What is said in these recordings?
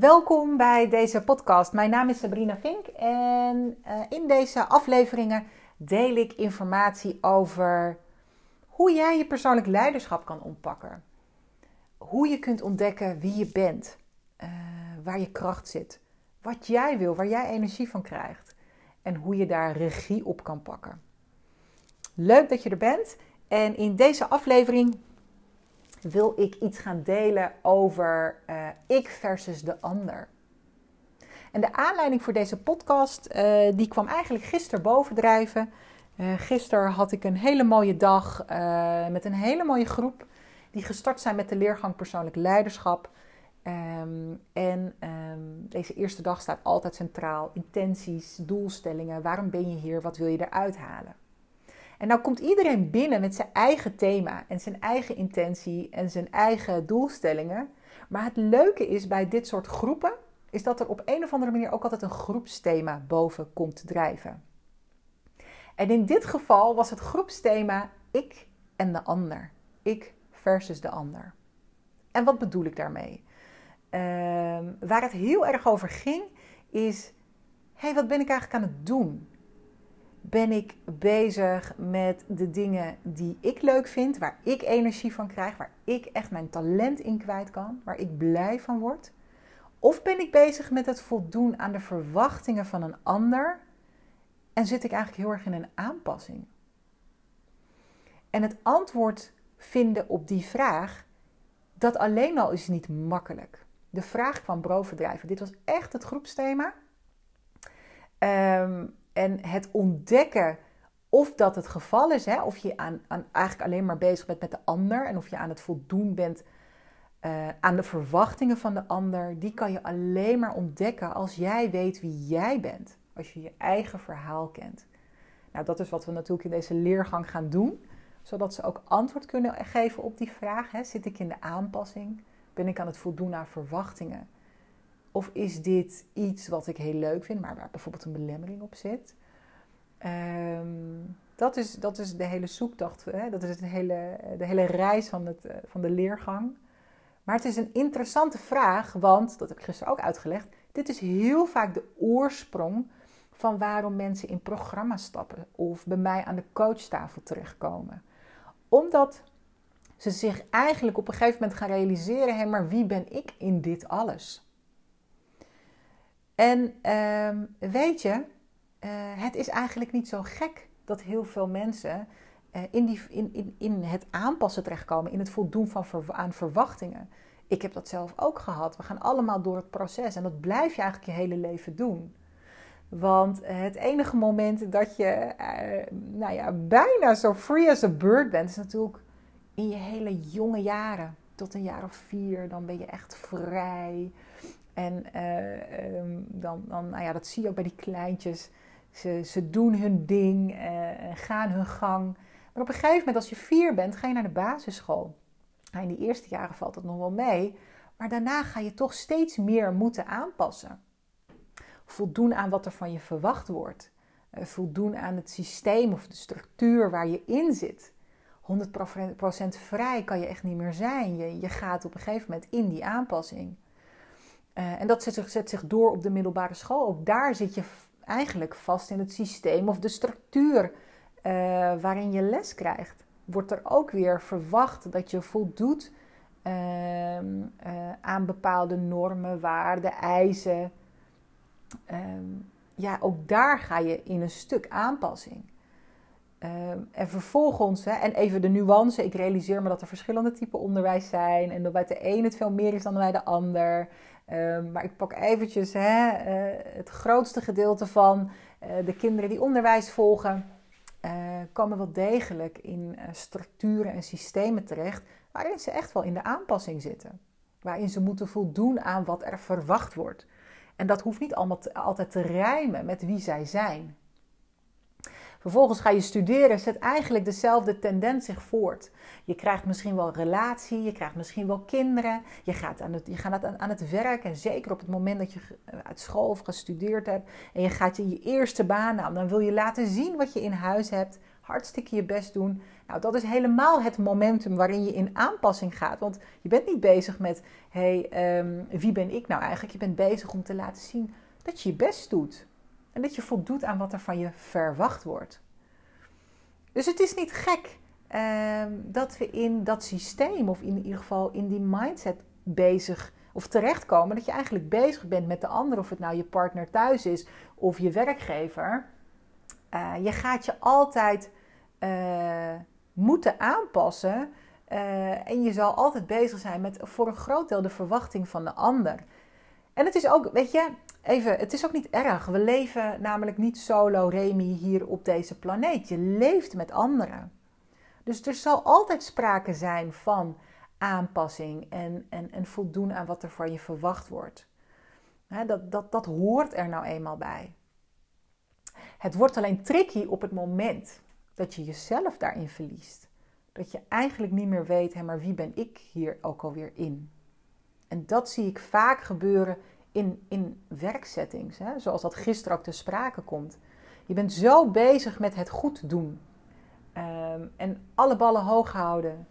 Welkom bij deze podcast. Mijn naam is Sabrina Vink en uh, in deze afleveringen deel ik informatie over hoe jij je persoonlijk leiderschap kan ontpakken. Hoe je kunt ontdekken wie je bent, uh, waar je kracht zit, wat jij wil, waar jij energie van krijgt en hoe je daar regie op kan pakken. Leuk dat je er bent en in deze aflevering wil ik iets gaan delen over uh, ik versus de ander. En de aanleiding voor deze podcast, uh, die kwam eigenlijk gisteren bovendrijven. Uh, gisteren had ik een hele mooie dag met een hele mooie groep die gestart zijn met de leergang persoonlijk leiderschap. Um, en um, deze eerste dag staat altijd centraal. Intenties, doelstellingen. Waarom ben je hier? Wat wil je eruit halen? En nou komt iedereen binnen met zijn eigen thema en zijn eigen intentie en zijn eigen doelstellingen. Maar het leuke is bij dit soort groepen, is dat er op een of andere manier ook altijd een groepsthema boven komt drijven. En in dit geval was het groepsthema ik en de ander. Ik versus de ander. En wat bedoel ik daarmee? Ehm, waar het heel erg over ging, is: hé, hey, wat ben ik eigenlijk aan het doen? Ben ik bezig met de dingen die ik leuk vind, waar ik energie van krijg, waar ik echt mijn talent in kwijt kan, waar ik blij van word? Of ben ik bezig met het voldoen aan de verwachtingen van een ander en zit ik eigenlijk heel erg in een aanpassing? En het antwoord vinden op die vraag, dat alleen al is niet makkelijk. De vraag kwam bovendrijven. Dit was echt het groepsthema. Um, en het ontdekken of dat het geval is, hè, of je aan, aan, eigenlijk alleen maar bezig bent met de ander en of je aan het voldoen bent uh, aan de verwachtingen van de ander, die kan je alleen maar ontdekken als jij weet wie jij bent. Als je je eigen verhaal kent. Nou, dat is wat we natuurlijk in deze leergang gaan doen, zodat ze ook antwoord kunnen geven op die vraag. Hè. Zit ik in de aanpassing? Ben ik aan het voldoen aan verwachtingen? Of is dit iets wat ik heel leuk vind, maar waar bijvoorbeeld een belemmering op zit? Um, dat, is, dat is de hele zoektocht, hè? dat is hele, de hele reis van, het, eh, van de leergang. Maar het is een interessante vraag, want, dat heb ik gisteren ook uitgelegd, dit is heel vaak de oorsprong van waarom mensen in programma's stappen of bij mij aan de coachtafel terechtkomen. Omdat ze zich eigenlijk op een gegeven moment gaan realiseren: hé, maar wie ben ik in dit alles? En ehm, weet je, uh, het is eigenlijk niet zo gek dat heel veel mensen uh, in, die, in, in, in het aanpassen terechtkomen, in het voldoen van aan verwachtingen. Ik heb dat zelf ook gehad. We gaan allemaal door het proces en dat blijf je eigenlijk je hele leven doen. Want het enige moment dat je uh, nou ja, bijna zo free as a bird bent, is natuurlijk in je hele jonge jaren. Tot een jaar of vier, dan ben je echt vrij. En uh, um, dan, dan, nou ja, dat zie je ook bij die kleintjes. Ze, ze doen hun ding, uh, gaan hun gang. Maar op een gegeven moment, als je vier bent, ga je naar de basisschool. Nou, in die eerste jaren valt het nog wel mee. Maar daarna ga je toch steeds meer moeten aanpassen. Voldoen aan wat er van je verwacht wordt. Uh, voldoen aan het systeem of de structuur waar je in zit. 100% vrij kan je echt niet meer zijn. Je, je gaat op een gegeven moment in die aanpassing. Uh, en dat zet zich, zet zich door op de middelbare school. Ook daar zit je eigenlijk vast in het systeem of de structuur uh, waarin je les krijgt. Wordt er ook weer verwacht dat je voldoet uh, aan bepaalde normen, waarden, eisen. Ehm, ja, ook daar ga je in een stuk aanpassing. Ehm, en vervolgens, hè, en even de nuance, ik realiseer me dat er verschillende typen onderwijs zijn en dat bij de een het veel meer is dan bij de ander. Ehm, maar ik pak eventjes hè, uh, het grootste gedeelte van uh, de kinderen die onderwijs volgen, uh, komen wel degelijk in structuren en systemen terecht waarin ze echt wel in de aanpassing zitten. Waarin ze moeten voldoen aan wat er verwacht wordt. En dat hoeft niet allemaal altijd te rijmen met wie zij zijn. Vervolgens ga je studeren, zet eigenlijk dezelfde tendens zich voort. Je krijgt misschien wel relatie, je krijgt misschien wel kinderen, je gaat aan het, je gaat aan, het werk en zeker op het moment dat je uit school of gestudeerd hebt en je gaat je, je eerste baan aan, dan wil je laten zien wat je in huis hebt, hartstikke je best doen. Nou, dat is helemaal het momentum waarin je in aanpassing gaat. Want je bent niet bezig met, hey, um, wie ben ik nou eigenlijk? Je bent bezig om te laten zien dat je je best doet. En dat je voldoet aan wat er van je verwacht wordt. Dus het is niet gek uh, dat we in dat systeem, of in ieder geval in die mindset bezig of terechtkomen. Dat je eigenlijk bezig bent met de ander, of het nou je partner thuis is of je werkgever. Uh, je gaat je altijd uh, moeten aanpassen. Uh, en je zal altijd bezig zijn met voor een groot deel de verwachting van de ander. En het is ook, weet je, even, het is ook niet erg. We leven namelijk niet solo Remy hier op deze planeet. Je leeft met anderen. Dus er zal altijd sprake zijn van aanpassing en, en, en voldoen aan wat er van je verwacht wordt. dat, dat, dat hoort er nou eenmaal bij. Het wordt alleen tricky op het moment dat je jezelf daarin verliest. Dat je eigenlijk niet meer weet, hè, maar wie ben ik hier ook alweer in? En dat zie ik vaak gebeuren in, in werksettings, hè, zoals dat gisteren ook te sprake komt. Je bent zo bezig met het goed doen um, en alle ballen hoog houden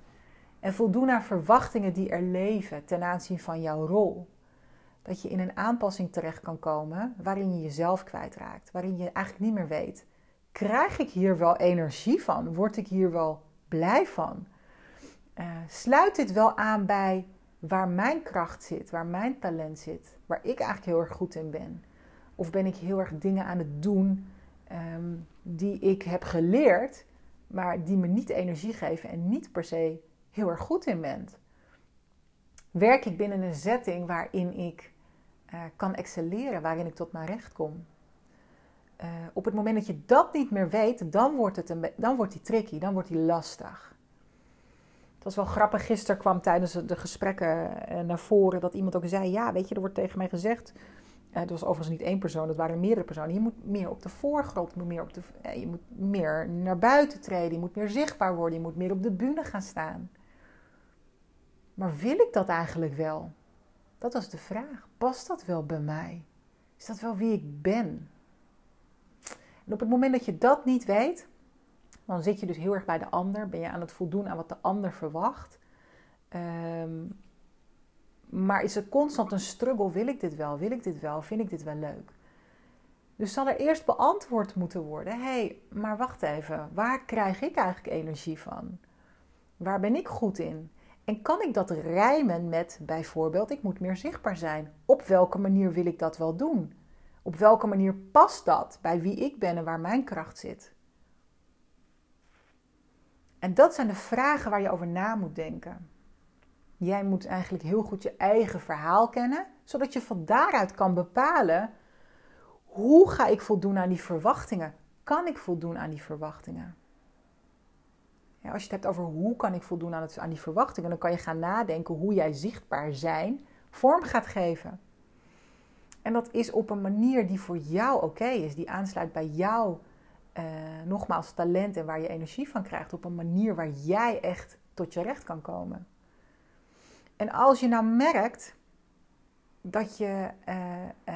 en voldoen aan verwachtingen die er leven ten aanzien van jouw rol. Dat je in een aanpassing terecht kan komen waarin je jezelf kwijtraakt, waarin je eigenlijk niet meer weet: krijg ik hier wel energie van? Word ik hier wel blij van? Uh, sluit dit wel aan bij waar mijn kracht zit, waar mijn talent zit, waar ik eigenlijk heel erg goed in ben? Of ben ik heel erg dingen aan het doen um, die ik heb geleerd, maar die me niet energie geven en niet per se heel erg goed in ben? Werk ik binnen een setting waarin ik uh, kan excelleren, waarin ik tot mijn recht kom? Uh, op het moment dat je dat niet meer weet, dan wordt, het een, dan wordt die tricky, dan wordt die lastig. Het was wel grappig, gisteren kwam tijdens de gesprekken uh, naar voren dat iemand ook zei: Ja, weet je, er wordt tegen mij gezegd. Uh, het was overigens niet één persoon, het waren meerdere personen. Je moet meer op de voorgrond, je moet meer, op de, je moet meer naar buiten treden, je moet meer zichtbaar worden, je moet meer op de bühne gaan staan. Maar wil ik dat eigenlijk wel? Dat was de vraag. Past dat wel bij mij? Is dat wel wie ik ben? En op het moment dat je dat niet weet, dan zit je dus heel erg bij de ander. Ben je aan het voldoen aan wat de ander verwacht. Um, maar is er constant een struggle? Wil ik dit wel? Wil ik dit wel? Vind ik dit wel leuk? Dus zal er eerst beantwoord moeten worden: hé, hey, maar wacht even, waar krijg ik eigenlijk energie van? Waar ben ik goed in? En kan ik dat rijmen met bijvoorbeeld, ik moet meer zichtbaar zijn? Op welke manier wil ik dat wel doen? Op welke manier past dat bij wie ik ben en waar mijn kracht zit? En dat zijn de vragen waar je over na moet denken. Jij moet eigenlijk heel goed je eigen verhaal kennen, zodat je van daaruit kan bepalen hoe ga ik voldoen aan die verwachtingen? Kan ik voldoen aan die verwachtingen? Ja, als je het hebt over hoe kan ik voldoen aan, het, aan die verwachtingen, dan kan je gaan nadenken hoe jij zichtbaar zijn vorm gaat geven. En dat is op een manier die voor jou oké is, die aansluit bij jouw, uh, nogmaals, talent en waar je energie van krijgt. Op een manier waar jij echt tot je recht kan komen. En als je nou merkt dat je uh, uh,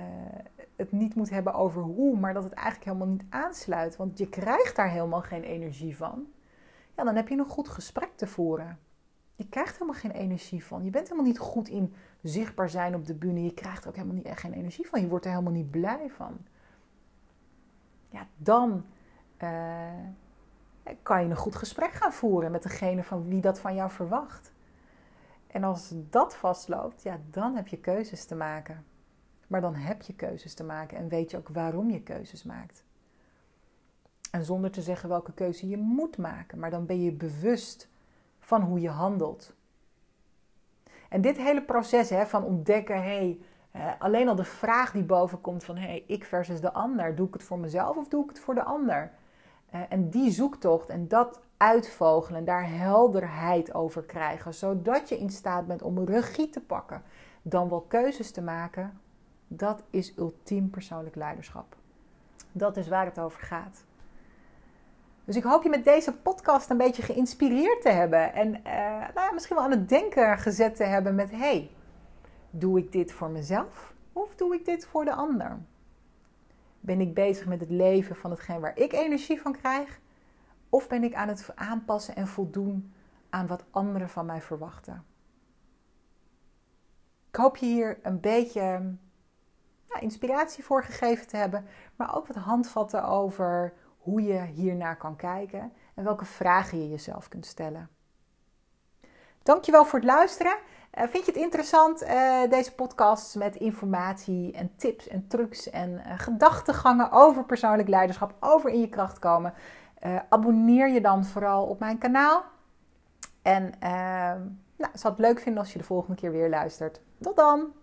het niet moet hebben over hoe, maar dat het eigenlijk helemaal niet aansluit, want je krijgt daar helemaal geen energie van, ja, dan heb je een goed gesprek te voeren. Je krijgt helemaal geen energie van. Je bent helemaal niet goed in zichtbaar zijn op de bühne. Je krijgt er ook helemaal niet echt geen energie van. Je wordt er helemaal niet blij van. Ja, dan uh, kan je een goed gesprek gaan voeren met degene van wie dat van jou verwacht. En als dat vastloopt, ja, dan heb je keuzes te maken. Maar dan heb je keuzes te maken en weet je ook waarom je keuzes maakt. En zonder te zeggen welke keuze je moet maken, maar dan ben je bewust van hoe je handelt. En dit hele proces hè, van ontdekken, hey, alleen al de vraag die boven komt van hey, ik versus de ander, doe ik het voor mezelf of doe ik het voor de ander? Uh, en die zoektocht en dat uitvogelen, daar helderheid over krijgen, zodat je in staat bent om regie te pakken, dan wel keuzes te maken, dat is ultiem persoonlijk leiderschap. Dat is waar het over gaat. Dus ik hoop je met deze podcast een beetje geïnspireerd te hebben. En uh, nou ja, misschien wel aan het denken gezet te hebben met... hey, doe ik dit voor mezelf of doe ik dit voor de ander? Ben ik bezig met het leven van hetgeen waar ik energie van krijg? Of ben ik aan het aanpassen en voldoen aan wat anderen van mij verwachten? Ik hoop je hier een beetje ja, inspiratie voor gegeven te hebben, maar ook wat handvatten over hoe je hiernaar kan kijken en welke vragen je jezelf kunt stellen. Dankjewel voor het luisteren. Uh, vind je het interessant, uh, deze podcasts met informatie en tips en trucs en uh, gedachtegangen over persoonlijk leiderschap, over in je kracht komen? abonneer je dan vooral op mijn kanaal. En nou, zal het leuk vinden als je de volgende keer weer luistert. Tot dan!